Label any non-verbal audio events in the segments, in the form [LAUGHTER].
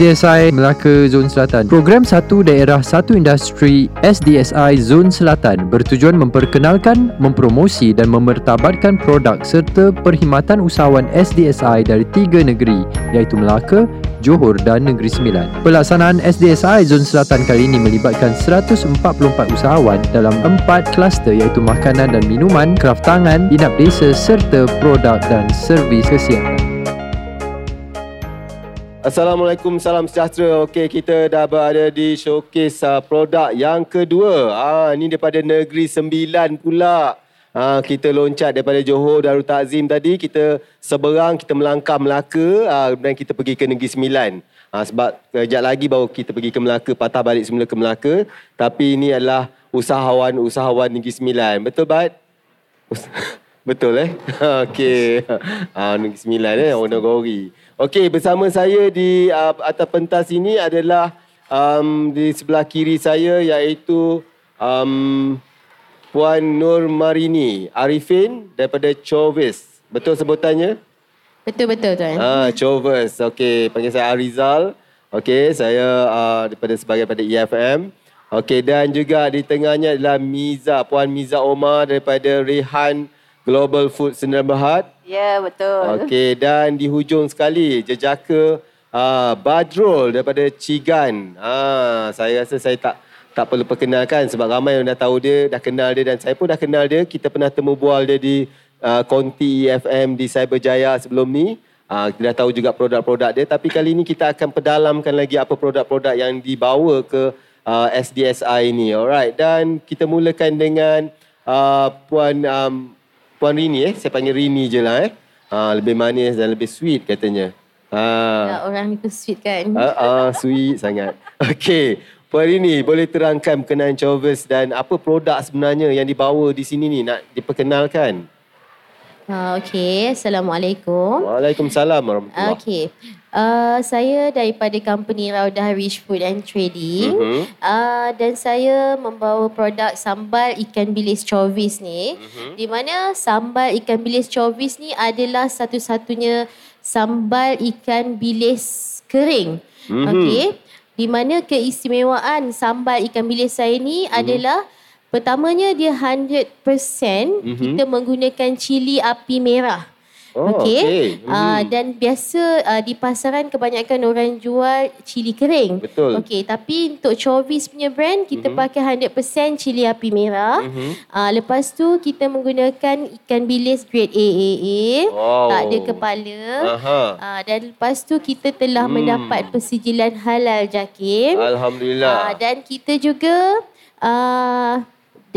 SDSI Melaka Zon Selatan. Program Satu Daerah Satu Industri SDSI Zon Selatan bertujuan memperkenalkan, mempromosi dan memertabatkan produk serta perkhidmatan usahawan SDSI dari tiga negeri iaitu Melaka, Johor dan Negeri Sembilan. Pelaksanaan SDSI Zon Selatan kali ini melibatkan 144 usahawan dalam empat kluster iaitu makanan dan minuman, kraft tangan, inap desa serta produk dan servis kesihatan. Assalamualaikum, salam sejahtera. Okey, kita dah berada di showcase uh, produk yang kedua. Ah, ini daripada Negeri Sembilan pula. Ha, kita loncat daripada Johor Darul Takzim tadi, kita seberang, kita melangkah Melaka ha, dan kita pergi ke Negeri Sembilan. Ha, sebab kejap lagi baru kita pergi ke Melaka, patah balik semula ke Melaka. Tapi ini adalah usahawan-usahawan Negeri Sembilan. Betul, Bat? [LAUGHS] Betul eh? [LAUGHS] Okey. Ha, Negeri Sembilan eh, Onogori. Okey, bersama saya di uh, atas pentas ini adalah um, di sebelah kiri saya iaitu um, Puan Nur Marini Arifin daripada Chovis. Betul sebutannya? Betul-betul tuan. Ah, Chovis. Okey, panggil saya Arizal. Okey, saya uh, daripada sebagai pada EFM. Okey, dan juga di tengahnya adalah Miza, Puan Miza Omar daripada Rehan Global Food Sdn Bhd. Ya, betul. Okey, dan di hujung sekali jejaka uh, Badrul daripada Cigan. Ah, saya rasa saya tak tak perlu perkenalkan sebab ramai yang dah tahu dia, dah kenal dia dan saya pun dah kenal dia. Kita pernah temu bual dia di uh, Konti EFM di Cyberjaya sebelum ni. Uh, kita dah tahu juga produk-produk dia tapi kali ini kita akan pedalamkan lagi apa produk-produk yang dibawa ke uh, SDSI ini. Alright dan kita mulakan dengan uh, puan um, puan Rini eh. Saya panggil Rini je lah eh. Uh, lebih manis dan lebih sweet katanya. Ya, orang itu sweet kan? Uh, uh, sweet sangat. [LAUGHS] Okay. Puan Rini, boleh terangkan berkenaan Chovers dan apa produk sebenarnya yang dibawa di sini ni nak diperkenalkan? Uh, Okey, Assalamualaikum. Waalaikumsalam warahmatullahi Okey. Uh, saya daripada company Raudah Rich Food and Trading uh-huh. uh, dan saya membawa produk sambal ikan bilis chovis ni uh-huh. di mana sambal ikan bilis chovis ni adalah satu-satunya sambal ikan bilis kering. Uh-huh. Okey di mana keistimewaan sambal ikan bilis saya ni mm-hmm. adalah pertamanya dia 100% mm-hmm. kita menggunakan cili api merah. Oh, okey. Okay. Hmm. Uh, dan biasa uh, di pasaran kebanyakan orang jual cili kering. Betul. Okey, tapi untuk Chovis punya brand kita hmm. pakai 100% cili api merah. Hmm. Uh, lepas tu kita menggunakan ikan bilis grade AAA. Wow. Tak ada kepala. Uh, dan lepas tu kita telah hmm. mendapat persijilan halal JAKIM. Alhamdulillah. Uh, dan kita juga uh,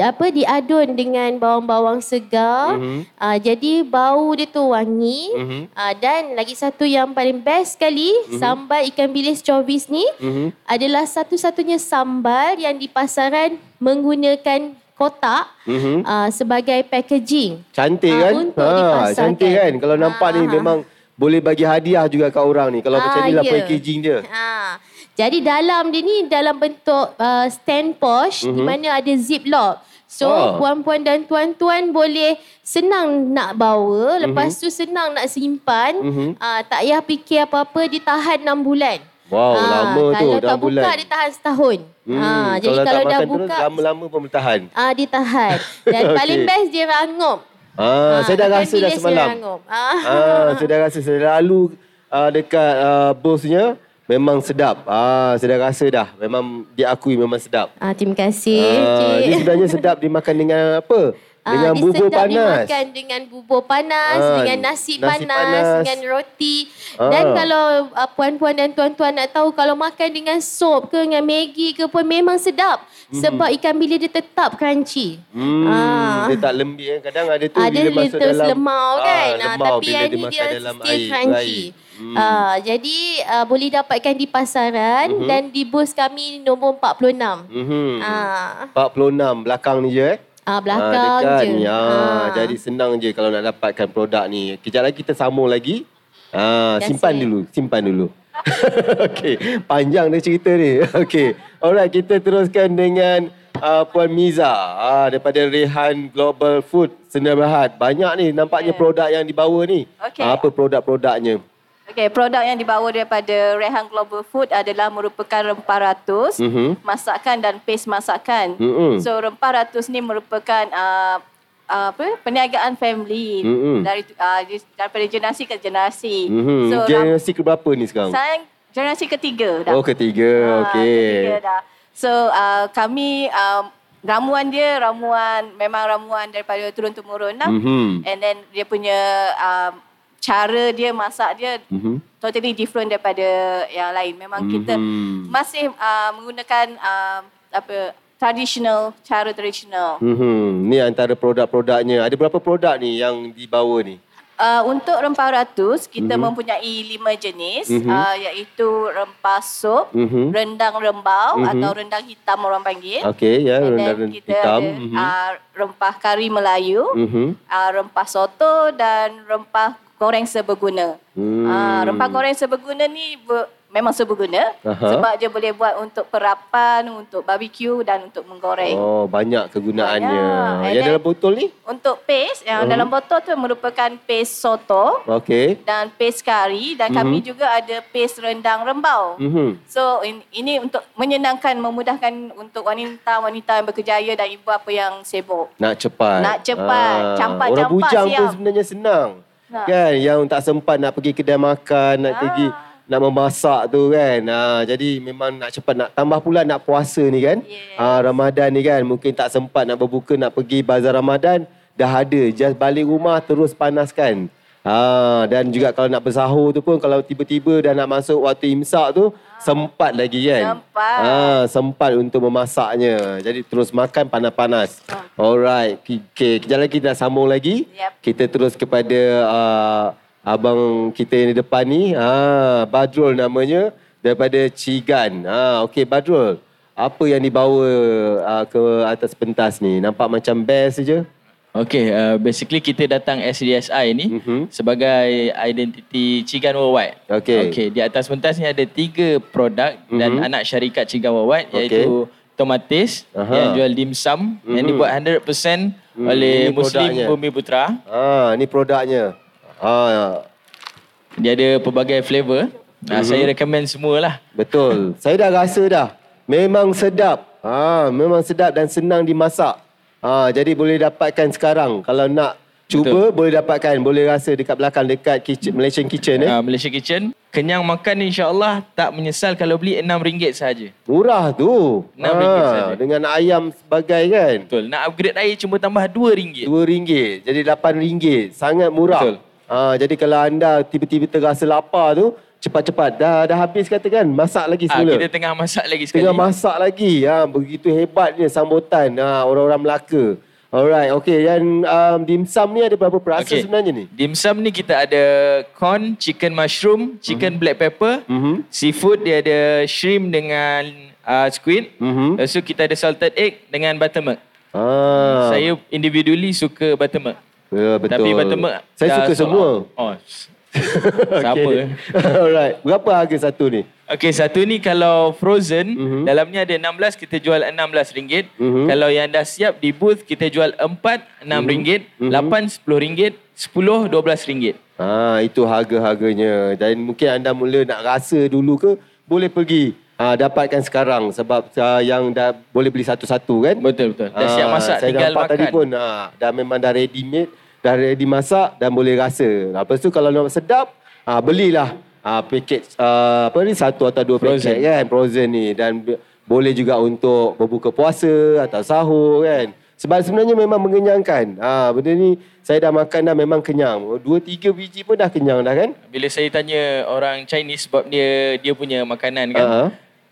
apa diadun dengan bawang-bawang segar. Mm-hmm. Uh, jadi bau dia tu wangi. Mm-hmm. Uh, dan lagi satu yang paling best sekali, mm-hmm. sambal ikan bilis chovis ni mm-hmm. adalah satu-satunya sambal yang di pasaran menggunakan kotak mm-hmm. uh, sebagai packaging. Cantik kan? Untuk ha, cantik kan? Kalau nampak ha, ni memang boleh bagi hadiah juga kat orang ni. Kalau ha, macam ni lah yeah. packaging dia. Ha. Jadi dalam dia ni dalam bentuk uh, stand posh mm-hmm. di mana ada zip lock. So oh. puan-puan dan tuan-tuan boleh senang nak bawa, lepas mm-hmm. tu senang nak simpan, mm-hmm. uh, tak payah fikir apa-apa ditahan 6 bulan. Wow, ha, lama tu Kalau tak buka dia tahan setahun. Hmm, ha, jadi kalau, kalau dah buka terus, lama-lama pun bertahan. Ah uh, dia tahan. [LAUGHS] Dan okay. paling best dia rangup. Ah, ha, saya dah rasa dah semalam. Ah, ha, saya dah rasa saya lalu uh, dekat uh, bosnya memang sedap. Ah, saya dah rasa dah. Memang diakui memang sedap. Ah, terima kasih. Ah, dia sebenarnya sedap dimakan dengan apa? Ah, dengan uh, bubur panas. dimakan dengan bubur panas, uh, dengan nasi, nasi panas, panas, dengan roti. Uh. Dan kalau uh, puan-puan dan tuan-tuan nak tahu kalau makan dengan sup ke dengan Maggi ke pun memang sedap. Mm. Sebab ikan bilis dia tetap crunchy. Hmm, uh. Dia tak lembik kan. Kadang ada tu ada bila masuk dalam. lemau kan. Uh, lemau tapi yang ni dia dalam still air, crunchy. Hmm. Uh, jadi uh, boleh dapatkan di pasaran mm-hmm. dan di bus kami nombor 46. Mm-hmm. Uh. 46 belakang ni je eh. Ah belakang ha, je. Ni. Ha, ha. Jadi senang je kalau nak dapatkan produk ni. Kejap lagi kita sambung lagi. Ha, simpan dulu, simpan dulu. [LAUGHS] Okey, panjang dia cerita ni. [LAUGHS] Okey. Alright, kita teruskan dengan uh, Puan Miza uh, daripada Rehan Global Food Sdn Bhd. Banyak ni nampaknya yeah. produk yang dibawa ni. Okay. Uh, apa produk-produknya? Okey, produk yang dibawa daripada Rehan Global Food adalah merupakan rempah ratus, Mhm. masakan dan paste masakan. Mm-mm. So rempah ratus ni merupakan uh, uh, apa perniagaan family Mm-mm. dari uh, daripada generasi ke generasi. Mhm. So Generasi ke berapa ni sekarang? saya generasi ketiga dah. Oh, ketiga. Ah, Okey. ketiga dah. So uh, kami uh, ramuan dia ramuan memang ramuan daripada turun temurun lah. Mhm. And then dia punya um, cara dia masak dia Mhm. totally different daripada yang lain. Memang kita Mhm. masih uh, menggunakan uh, apa traditional cara traditional. Mhm. Ni antara produk-produknya. Ada berapa produk ni yang dibawa ni? Uh, untuk rempah ratus kita Mhm. mempunyai lima jenis Mhm. uh, iaitu rempah sup, Mhm. rendang rembau Mhm. atau rendang hitam orang panggil. Okey, ya, And then rendang kita hitam. ada Mhm. uh, rempah kari Melayu, Mhm. uh, rempah soto dan rempah goreng seberguna. Hmm. Uh, rempah goreng seberguna ni ber, memang seberguna Aha. sebab dia boleh buat untuk perapan, untuk barbecue dan untuk menggoreng. Oh, banyak kegunaannya. Banyak. Yang dalam botol ni? Untuk paste yang Mhm. dalam botol tu merupakan paste soto Okey. dan paste kari dan kami Mhm. juga ada paste rendang rembau. Mhm. So in, ini untuk menyenangkan, memudahkan untuk wanita-wanita yang berkejaya dan ibu apa yang sibuk. Nak cepat. Nak cepat. Campak, Orang campak, bujang pun siap. sebenarnya senang. Nak. Kan? Yang tak sempat nak pergi kedai makan, nak Ah. pergi nak memasak tu kan. Ha, jadi memang nak cepat nak tambah pula nak puasa ni kan. Yes. Ha, Ramadan ni kan mungkin tak sempat nak berbuka nak pergi bazar Ramadan dah ada just balik rumah terus panaskan. Ha, dan juga kalau nak bersahur tu pun kalau tiba-tiba dah nak masuk waktu imsak tu sempat lagi kan. Sempat. Ha, sempat untuk memasaknya. Jadi terus makan panas-panas. Alright. Okay, kejap lagi kita sambung lagi. Yep. Kita terus kepada uh, abang kita yang di depan ni. Ha, Badrul namanya daripada Cigan. Ha, okey Badrul. Apa yang dibawa uh, ke atas pentas ni? Nampak macam best saja. Okay, uh, basically kita datang SDSI ni Mhm. sebagai identiti Cigan Worldwide. Okey. Okay, di atas pentas ni ada tiga produk dan Mhm. anak syarikat Cigan Worldwide Okey. iaitu Tomatis Aha. yang jual dimsum yang Mhm. dibuat 100% Mhm, oleh ini Muslim produknya. Bumi Putra. Ha, ni produknya. Ha, Dia ada pelbagai flavor. Nah, Mhm. saya recommend semualah. Betul. Saya dah rasa dah. Memang sedap. Ha, memang sedap dan senang dimasak. Ha, jadi boleh dapatkan sekarang. Kalau nak cuba boleh dapatkan. Boleh rasa dekat belakang dekat kitchen, Malaysian Kitchen eh. Uh, Malaysia Kitchen. Kenyang makan insya-Allah tak menyesal kalau beli RM6 sahaja. Murah tu. Ha, RM6 saja. dengan ayam sebagai kan. Betul. Nak upgrade air cuma tambah RM2. RM2. Jadi RM8. Sangat murah. Betul. Ha, jadi kalau anda tiba-tiba terasa lapar tu, cepat-cepat. Dah dah habis katakan, masak lagi Ah, semula. kita tengah masak lagi sekali. Tengah masak lagi. Ha, begitu hebatnya sambutan ha, orang-orang Melaka. Alright, okay. Dan um, dimsum ni ada berapa perasa Okey. sebenarnya ni? Dimsum ni kita ada corn, chicken mushroom, chicken black pepper, Mhm. seafood dia ada shrimp dengan uh, squid. Mhm. Lepas tu kita ada salted egg dengan buttermilk. Ah, Saya individually suka buttermilk. ya, betul. Tapi buttermilk Saya suka semua. out. Oh. [LAUGHS] s- Sama. Okay. [LAUGHS] Alright. Berapa harga satu ni? Okey, satu ni kalau frozen, Mhm. dalamnya ada 16, kita jual RM16. Mhm. Kalau yang dah siap di booth, kita jual 4, RM6, Mhm. 8, RM10, 10, RM12. Ha, itu harga-harganya. Dan mungkin anda mula nak rasa dulu ke, boleh pergi. Ha, dapatkan sekarang sebab uh, yang dah boleh beli satu-satu kan? Betul, betul. Dah Ah, siap masak, saya tinggal makan. tadi pun ha, dah memang dah ready made, dah ready masak dan boleh rasa. Lepas tu kalau nak sedap, ha, belilah ha, paket uh, apa ni satu atau dua Frozen. paket kan frozen ni dan boleh juga untuk berbuka puasa atau sahur kan. Sebab sebenarnya memang mengenyangkan. Ha, benda ni saya dah makan dah memang kenyang. Dua tiga biji pun dah kenyang dah kan? Bila saya tanya orang Chinese sebab dia dia punya makanan kan. Ha.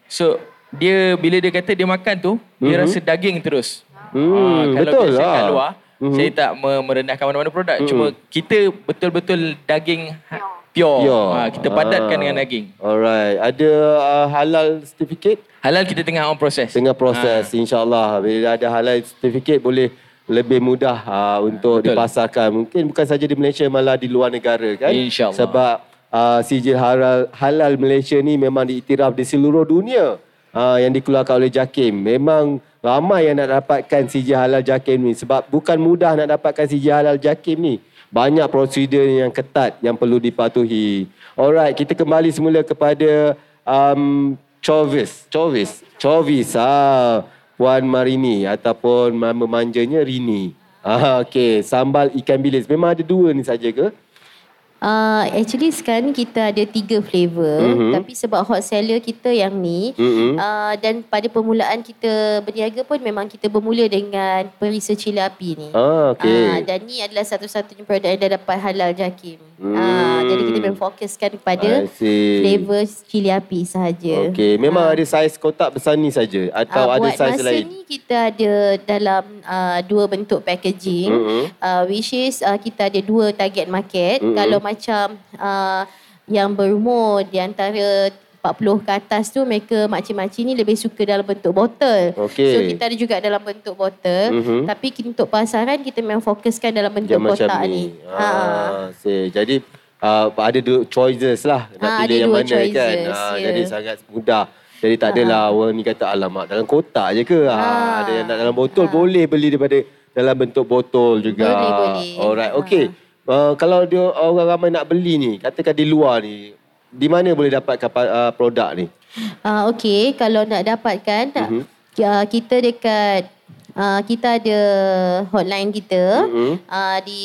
So dia bila dia kata dia makan tu, dia Mhm. rasa daging terus. Hmm, Ah, kalau betul biasa lah. kat luar, Mhm. saya tak me- merendahkan mana-mana produk. Mhm. Cuma kita betul-betul daging ha- pure. Pure. Ha, kita padatkan Ah. dengan daging. Alright. Ada uh, halal certificate? Halal kita tengah on proses. Tengah proses Ah. insyaAllah. Bila ada halal certificate boleh lebih mudah uh, untuk Betul. dipasarkan. Mungkin bukan saja di Malaysia malah di luar negara kan. InsyaAllah. Sebab uh, sijil halal, halal Malaysia ni memang diiktiraf di seluruh dunia. Uh, yang dikeluarkan oleh JAKIM. Memang ramai yang nak dapatkan sijil halal JAKIM ni. Sebab bukan mudah nak dapatkan sijil halal JAKIM ni. banyak prosedur yang ketat yang perlu dipatuhi. Alright, kita kembali semula kepada um, Chovis. Chovis. Chovis. Ah, Puan Marini ataupun nama manjanya Rini. Ah, okay. Sambal ikan bilis. Memang ada dua ni saja ke? Uh, actually sekarang ni kita ada tiga flavor Mhm. tapi sebab hot seller kita yang ni Mhm. uh, dan pada permulaan kita berniaga pun memang kita bermula dengan perisa cili api ni. Ah, okay. Ah, dan ni adalah satu-satunya produk yang dah dapat halal JAKIM. Hmm. Ah, jadi kita memang fokuskan kepada flavor cili api sahaja. Okey, memang ada saiz kotak besar ni saja atau Ah, ada buat saiz masa lain? ni kita ada dalam uh, dua bentuk packaging. Mhm. Uh, which is uh, kita ada dua target market. Mhm. Kalau macam uh, yang berumur di antara 40 ke atas tu mereka makcik-makcik ni lebih suka dalam bentuk botol. Okey. So kita ada juga dalam bentuk botol. Mhm. Tapi untuk pasaran kita memang fokuskan dalam bentuk Yang kotak ni. ni. Ha. Ah, see. Jadi uh, ada dua choices lah nak Ah, pilih ada yang dua mana kan. choices, Ah, ya. Jadi sangat mudah. Jadi tak adalah orang ni kata alamak dalam kotak je ke? Ah, Ah. ada yang nak dalam botol boleh beli daripada dalam bentuk botol juga. Boleh, boleh. Alright, Ah. okey. Uh, kalau dia orang ramai nak beli ni, katakan di luar ni, di mana boleh dapatkan uh, produk ni? Ah okey, kalau nak dapatkan Mhm. uh, kita dekat uh, kita ada hotline kita Mhm. uh, di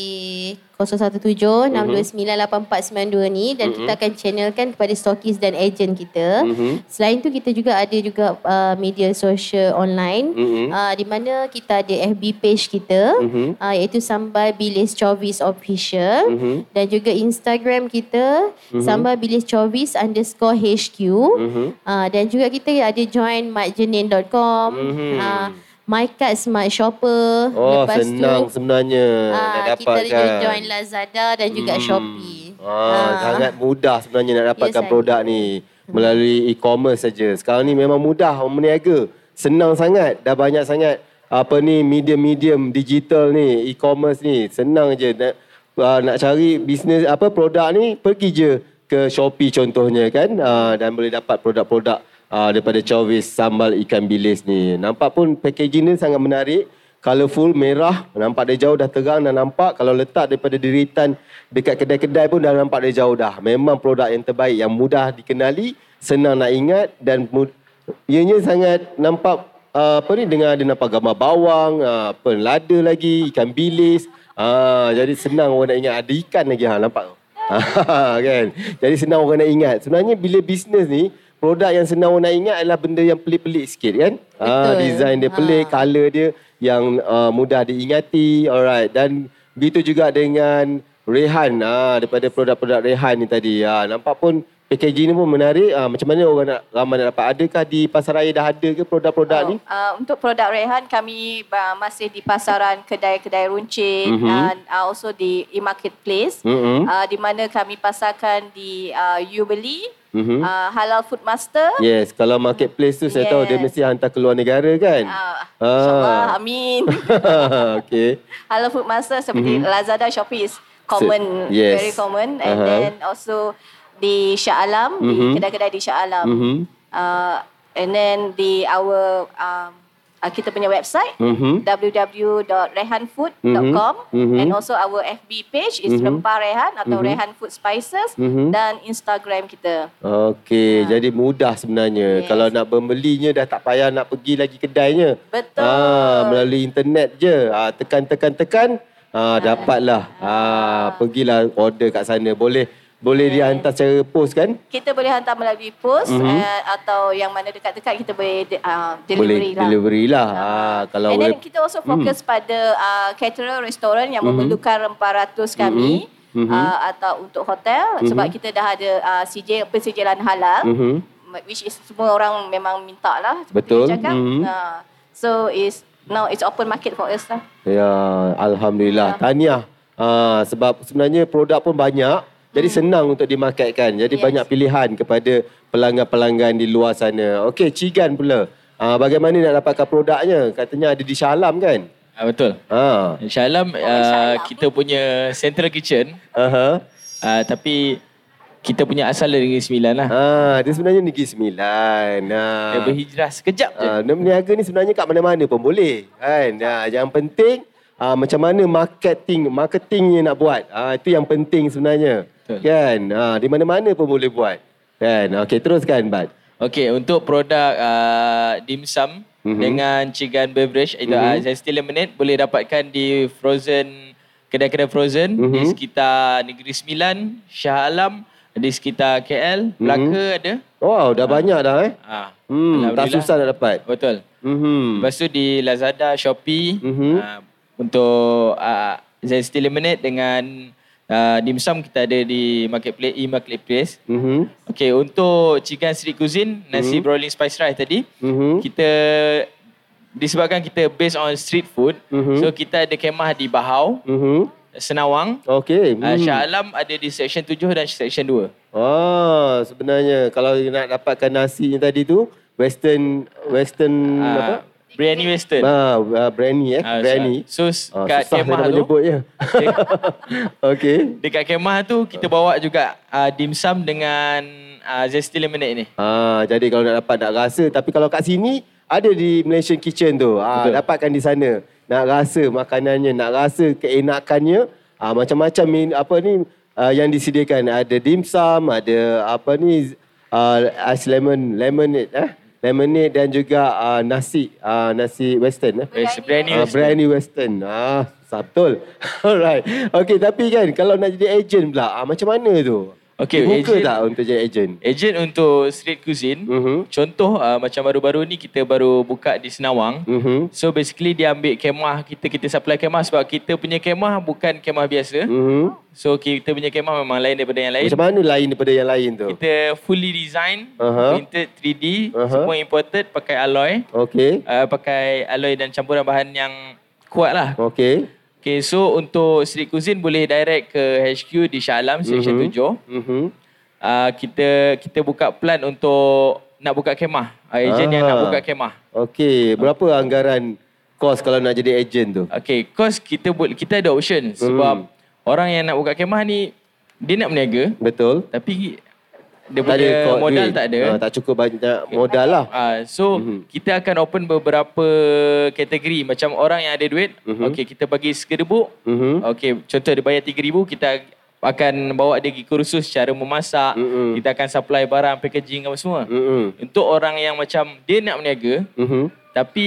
017 629 8492 ni dan kita akan channelkan kepada stokis dan ejen kita. Mhm. Selain tu kita juga ada juga uh, media sosial online Mhm. uh, di mana kita ada FB page kita Mhm. uh, iaitu Sambal Bilis Chovis Official Mhm. dan juga Instagram kita Sambal Bilis Chovis underscore HQ Mhm. uh, dan juga kita ada join matjenin.com Mhm. uh, MyCard Smart Shopper Oh, lepas senang tu sebenarnya nak Ah, kita dapatkan. ada join Lazada dan juga Shopee. Ah, sangat mudah sebenarnya nak dapatkan Ya, produk saya. ni melalui e-commerce saja. Sekarang ni memang mudah berniaga. Senang sangat. Dah banyak sangat apa ni medium-medium digital ni, e-commerce ni. Senang je nak uh, nak cari bisnes apa produk ni pergi je ke Shopee contohnya kan uh, dan boleh dapat produk-produk uh, daripada Chovis sambal ikan bilis ni. Nampak pun packaging ni sangat menarik. Colourful, merah. Nampak dari jauh dah terang dah nampak. Kalau letak daripada deritan dekat kedai-kedai pun dah nampak dari jauh dah. Memang produk yang terbaik, yang mudah dikenali, senang nak ingat dan mud- ianya sangat nampak uh, apa ni dengan ada nampak gambar bawang, uh, apa lada lagi, ikan bilis. Ah, jadi senang orang nak ingat ada ikan lagi ha nampak. [LAUGHS] kan. Jadi senang orang nak ingat. Sebenarnya bila bisnes ni produk yang senang orang nak ingat adalah benda yang pelik-pelik sikit kan. Ah, design dia pelik, Ha. color dia yang uh, mudah diingati. Alright. Dan begitu juga dengan Rehan ah daripada produk-produk Rehan ni tadi. Ah nampak pun packaging ni pun menarik. Ah macam mana orang nak ramai nak dapat? Adakah di pasar raya dah ada ke produk-produk Oh, ni? Uh, untuk produk Rehan kami uh, masih di pasaran kedai-kedai runcit Mhm. dan uh, also di e-marketplace Mhm. uh, di mana kami pasarkan di uh, You Beli, Mhm. uh, Halal Food Master. Yes, kalau marketplace tu saya tahu dia mesti hantar keluar negara kan. Uh, Ah. InsyaAllah, amin. [LAUGHS] okay. Halal Food Master seperti Lazada, Shopee is common, yes. very common. And Aha. then also di Shah Alam, Mhm. di kedai-kedai di Shah Alam. Mhm. Uh, and then di our um, uh, kita punya website Mhm. www.rehanfood.com Mhm. and also our FB page is Mhm. Rempah Rehan atau Mhm. Rehan Food Spices Mhm. dan Instagram kita. Okey, jadi mudah sebenarnya. Yes. Kalau nak membelinya dah tak payah nak pergi lagi kedainya. Betul. Ah, melalui internet je. Ah, tekan-tekan-tekan, ah, dapatlah. Ah, pergilah order kat sana. Boleh boleh dihantar secara post kan? Kita boleh hantar melalui post Mhm. uh, atau yang mana dekat-dekat kita boleh uh, delivery boleh lah. delivery lah. Ah, kalau And boleh. then kita also fokus pada uh, caterer restoran yang memerlukan rempah ratus kami Mhm. uh, atau untuk hotel sebab kita dah ada uh, sijil persijilan halal Mhm. which is semua orang memang minta lah Betul. cakap. Mhm. Uh, so is now it's open market for us lah. Ya, alhamdulillah. Tahniah. Ah, sebab sebenarnya produk pun banyak. Jadi senang untuk dimarketkan. Jadi Yes. banyak pilihan kepada pelanggan-pelanggan di luar sana. Okey, Cigan pula. Ah, bagaimana nak dapatkan produknya? Katanya ada di Shah Alam kan? Ah, betul. Ha. InsyaAllah Shah uh, kita punya central kitchen Aha. uh, tapi kita punya asal dari Negeri Sembilan lah. Ha, dia sebenarnya Negeri Sembilan. Ha. Dia berhijrah sekejap je. Ha, dia berniaga ni sebenarnya kat mana-mana pun boleh. Kan? Ha, yang penting uh, macam mana marketing marketingnya nak buat. Uh, itu yang penting sebenarnya. Betul. Kan? Uh, di mana-mana pun boleh buat. Kan? Okey, teruskan Bat. Okey, untuk produk uh, dimsum Mhm. mm-hmm. dengan chicken beverage itu Mhm. mm-hmm. zesty lemonade boleh dapatkan di frozen kedai-kedai frozen mm-hmm. di sekitar Negeri Sembilan, Shah Alam, di sekitar KL, Mhm. Melaka ada. Wow, dah banyak dah eh. Ah. Hmm, tak susah nak dapat. Betul. Mhm. Lepas tu di Lazada, Shopee Mhm. uh, untuk uh, zesty lemonade dengan uh, dimsum kita ada di marketplace e-marketplace. Mhm. Okey, untuk chicken street cuisine, nasi broiling spice rice tadi, Mhm. kita disebabkan kita based on street food, Mhm. so kita ada kemah di Bahau, Mhm. Senawang, Okey. uh, Hmm. Shah Alam ada di section 7 dan section 2. Oh, sebenarnya kalau nak dapatkan nasinya tadi tu western western Uh, apa? Biryani Western. Ah, uh, briyani eh, Ah, briyani. So, Ah, kat susah kemah tu, menyebutnya. [LAUGHS] Okey. dekat kemah tu kita bawa juga uh, dimsum dengan uh, zesty lemonade ni. Ah, jadi kalau nak dapat nak rasa tapi kalau kat sini ada di Malaysian Kitchen tu. Ah, Betul. dapatkan di sana. Nak rasa makanannya, nak rasa keenakannya, ah macam-macam min, apa ni ah, yang disediakan. Ada dimsum, ada apa ni ah, ice lemon, lemonade eh. Lemonade dan juga ah, nasi, ah, nasi western eh. Yes, biryani Ah, Western. Biryani Western. Ah, betul. [LAUGHS] Alright. Okay, tapi kan kalau nak jadi agent pula, ah, macam mana tu? Okey, Buka agent- tak untuk jadi agent? Agent untuk street cuisine, Mhm. contoh uh, macam baru-baru ni kita baru buka di Senawang. Mhm. So basically dia ambil kemah kita kita supply kemah sebab kita punya kemah bukan kemah biasa. Mhm. So kita punya kemah memang lain daripada yang lain. Macam mana lain daripada yang lain tu? Kita fully design, Aha. printed 3D, Aha. semua imported pakai alloy. Okey. Uh, pakai alloy dan campuran bahan yang kuat lah. Okey. Okay, so untuk street cuisine boleh direct ke HQ di Shah Alam, Section Mhm. 7. Mhm. Uh, kita kita buka plan untuk nak buka kemah. Uh, agent yang nak Ah. buka kemah. Okey, berapa anggaran kos kalau nak jadi agent tu? Okay, cause kita kita ada option sebab orang yang nak buka kemah ni dia nak berniaga Betul? tapi dia Tak ada punya kos modal duit. tak ada. Ah, tak cukup banyak modal lah. Ah, so Mhm. kita akan open beberapa kategori macam orang yang ada duit, Mhm. okey kita bagi sekedebuk. Mhm. Okey, contoh dia bayar 3000 kita akan bawa dia pergi kursus cara memasak. Mhm. Kita akan supply barang, packaging apa semua. Mhm. Untuk orang yang macam dia nak berniaga Mhm. tapi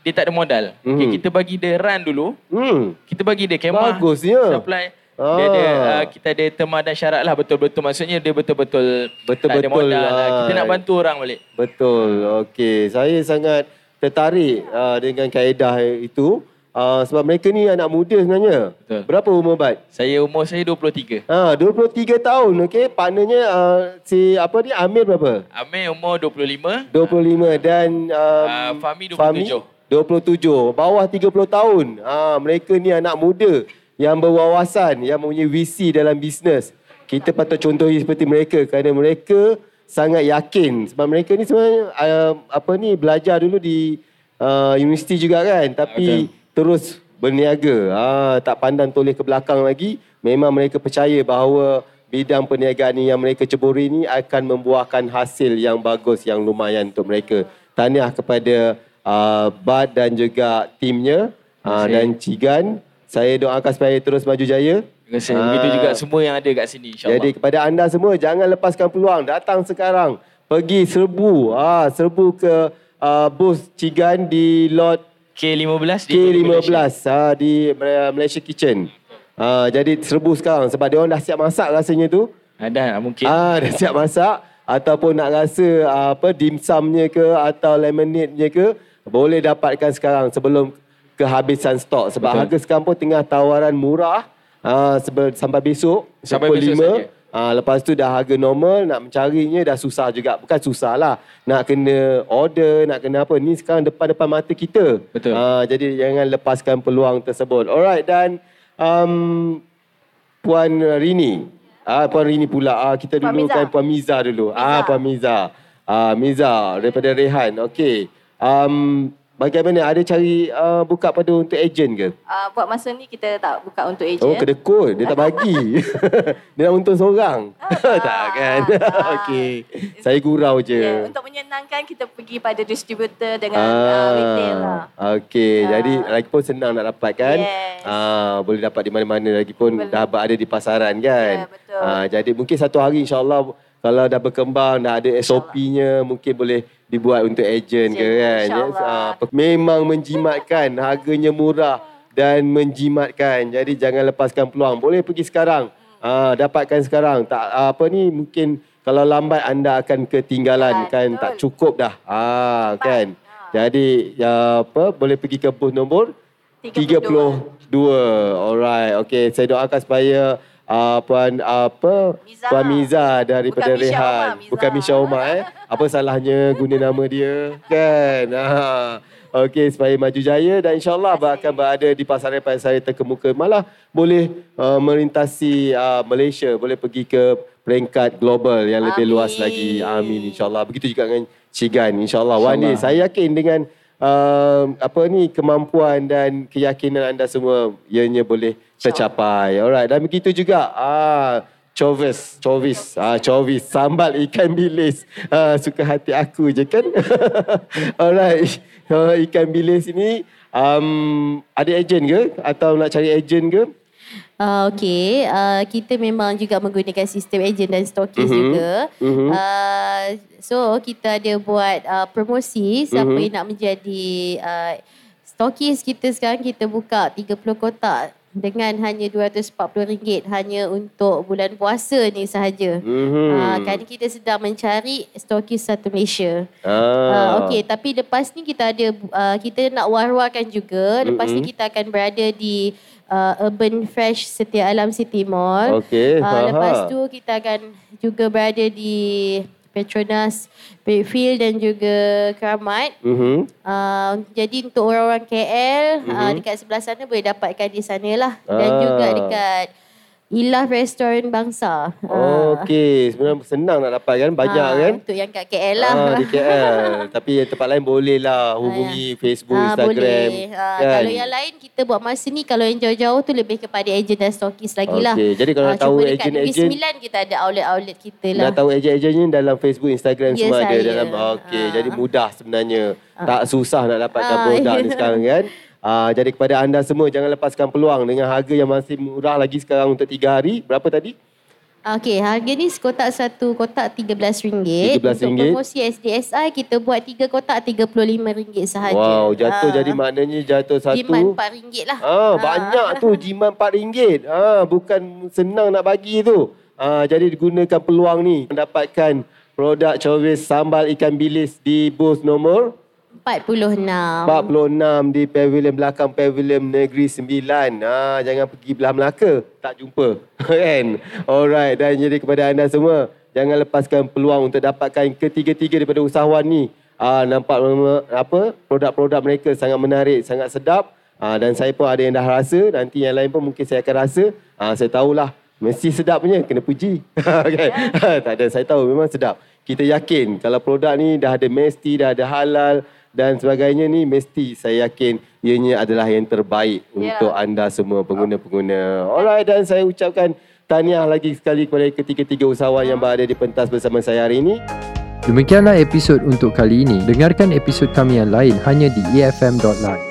dia tak ada modal. Mhm. Okey, kita bagi dia run dulu. Hmm. Kita bagi dia kemah. Bagusnya. Supply. Ah. Dia ada, uh, kita ada terma dan syarat lah betul-betul. Maksudnya dia betul-betul tak ada Betul-betul modal lah. lah. Kita nak bantu orang balik. Betul. Okey, saya sangat tertarik uh, dengan kaedah itu uh, sebab mereka ni anak muda sebenarnya. Betul. Berapa umur Bat? Saya umur saya 23. Ha, 23 tahun okey. Partnernya uh, si apa ni Amir berapa? Amir umur 25. 25 dan um, Ah, Fahmi 27. Fahmi 27. Bawah 30 tahun. Ha, mereka ni anak muda yang berwawasan, yang mempunyai visi dalam bisnes. Kita patut contohi seperti mereka kerana mereka sangat yakin sebab mereka ni sebenarnya uh, apa ni belajar dulu di uh, universiti juga kan tapi terus berniaga. Ha, tak pandang toleh ke belakang lagi. Memang mereka percaya bahawa bidang perniagaan ni yang mereka ceburi ni akan membuahkan hasil yang bagus yang lumayan untuk mereka. Tahniah kepada uh, Bad dan juga timnya uh, dan Cigan. Saya doakan supaya terus maju jaya. Terima kasih. Ah. Begitu juga semua yang ada kat sini insyaAllah. Jadi kepada anda semua jangan lepaskan peluang. Datang sekarang. Pergi serbu. Ah, serbu ke uh, booth Cigan di lot K15 di K15 Malaysia. ah, di Mal- Malaysia Kitchen. Ah, jadi serbu sekarang sebab dia orang dah siap masak rasanya tu. Ada mungkin. Ah, dah siap masak ataupun nak rasa ah, apa dimsumnya ke atau lemonade-nya ke boleh dapatkan sekarang sebelum kehabisan stok sebab Betul. harga sekarang pun tengah tawaran murah ah, sebe- sampai besok Sampai pukul besok 5. saja. Ah, lepas tu dah harga normal nak mencarinya dah susah juga bukan susah lah nak kena order nak kena apa ni sekarang depan-depan mata kita Betul. Ah, jadi jangan lepaskan peluang tersebut alright dan um, Puan Rini. Ah Puan Rini pula. Ah kita Puan dulu Miza. kan Puan Miza dulu. Miza. Ah Puan Miza. Ah Miza daripada Rehan. Okey. Um bagaimana ada cari uh, buka pada untuk ejen ke? Uh, buat masa ni kita tak buka untuk ejen. Oh, kedekut. Dia tak bagi. [LAUGHS] dia nak untung seorang. [LAUGHS] tak kan? [LAUGHS] Okey. Saya gurau je. Ya, untuk menyenangkan kita pergi pada distributor dengan uh, retail lah. Okey. Ah. Jadi lagi pun senang nak dapat kan? Yes. Ah, boleh dapat di mana-mana lagi pun Boleh. dah ada di pasaran kan? Ya, betul. Ah, jadi mungkin satu hari insyaAllah kalau dah berkembang, dah ada SOP-nya, mungkin boleh dibuat untuk ejen ke kan? insyaAllah. Ah, memang menjimatkan, harganya murah dan menjimatkan. Jadi jangan lepaskan peluang. Boleh pergi sekarang. Ah, dapatkan sekarang. Tak apa ni mungkin kalau lambat anda akan ketinggalan Ya, kan betul. tak cukup dah. Ah Cepat. kan. Ha. Jadi ya apa boleh pergi ke booth nombor 32. 32. Alright. Okey, saya doakan supaya uh, puan apa Miza. puan Miza daripada Bukan Misha Rehan. Omar, Miza. Bukan Misha Omar eh. Apa salahnya guna nama dia? Kan. [LAUGHS] Ha. Okey, supaya maju jaya dan insyaAllah akan berada di pasaran-pasaran terkemuka. Malah boleh uh, melintasi uh, Malaysia, boleh pergi ke peringkat global yang lebih Amin. luas lagi. Amin insyaAllah. Begitu juga dengan Cigan insyaAllah. Day InsyaAllah. saya yakin dengan uh, apa ni kemampuan dan keyakinan anda semua ianya boleh tercapai. Alright dan begitu juga ah Chovis, chovis, ah chovis, sambal ikan bilis. Ah suka hati aku je kan. [LAUGHS] Alright. [LAUGHS] Ikan bilis ini um, ada ejen ke atau nak cari ejen ke? Uh, okay, uh, kita memang juga menggunakan sistem ejen dan stokis Mhm. mm-hmm. juga. Mhm. Uh, so kita ada buat uh, promosi siapa Mhm. yang nak menjadi uh, stokis kita sekarang kita buka 30 kotak dengan hanya RM240 hanya untuk bulan puasa ni sahaja. Mhm. Uh, kerana kita sedang mencari stokis satu Malaysia. Ah. Uh, Okey, tapi lepas ni kita ada uh, kita nak war-warkan juga. Lepas Mm-mm. ni kita akan berada di uh, Urban Fresh Setia Alam City Mall. Okey, Uh, lepas tu kita akan juga berada di Petronas Brickfield dan juga Keramat. Mhm. Uh, jadi untuk orang-orang KL mm-hmm. uh, Mhm. dekat sebelah sana boleh dapatkan di sana lah. Dan Ah. juga dekat Ilah Restoran Bangsa. Ah. Okey, sebenarnya senang nak dapat kan? Banyak Ah, kan? Untuk yang kat KL lah. Ah, di KL. [LAUGHS] Tapi yang tempat lain boleh lah hubungi Facebook, Ah, Instagram. boleh. Ah, kan? Kalau yang lain kita buat masa ni kalau yang jauh-jauh tu lebih kepada ejen dan stokis lagi lah. Okey, jadi kalau nak tahu cuma dekat ejen-ejen kita ada outlet-outlet kita lah. Nak tahu ejen-ejennya dalam Facebook, Instagram Ya, semua ada saya. dalam. Okey, Ah. jadi mudah sebenarnya. Tak susah nak dapatkan Ah, produk ya. ni sekarang kan. [LAUGHS] Ah, jadi kepada anda semua jangan lepaskan peluang dengan harga yang masih murah lagi sekarang untuk 3 hari. Berapa tadi? Okey, harga ni sekotak satu kotak RM13. RM13. Untuk promosi SDSI kita buat tiga kotak RM35 sahaja. Wow, jatuh Ah. jadi maknanya jatuh satu. Jimat RM4 lah. Ah, banyak tu jimat RM4. Ah, bukan senang nak bagi tu. Ah, jadi gunakan peluang ni mendapatkan produk Chovis sambal ikan bilis di booth nombor 46. 46 di pavilion belakang pavilion Negeri Sembilan. Ah, jangan pergi belah Melaka, tak jumpa. [LAUGHS] kan? Alright, dan jadi kepada anda semua, jangan lepaskan peluang untuk dapatkan ketiga-tiga daripada usahawan ni. Ah, nampak apa produk-produk mereka sangat menarik, sangat sedap. Ah, dan saya pun ada yang dah rasa, nanti yang lain pun mungkin saya akan rasa. Ah, saya tahulah, mesti sedap punya, kena puji. [LAUGHS] kan? tak ada, saya tahu memang sedap. Kita yakin kalau produk ni dah ada mesti, dah ada halal, dan sebagainya ni mesti saya yakin ianya adalah yang terbaik Ya. untuk anda semua pengguna-pengguna. Alright dan saya ucapkan tahniah lagi sekali kepada ketiga-tiga usahawan yang berada di pentas bersama saya hari ini. Demikianlah episod untuk kali ini. Dengarkan episod kami yang lain hanya di efm.live.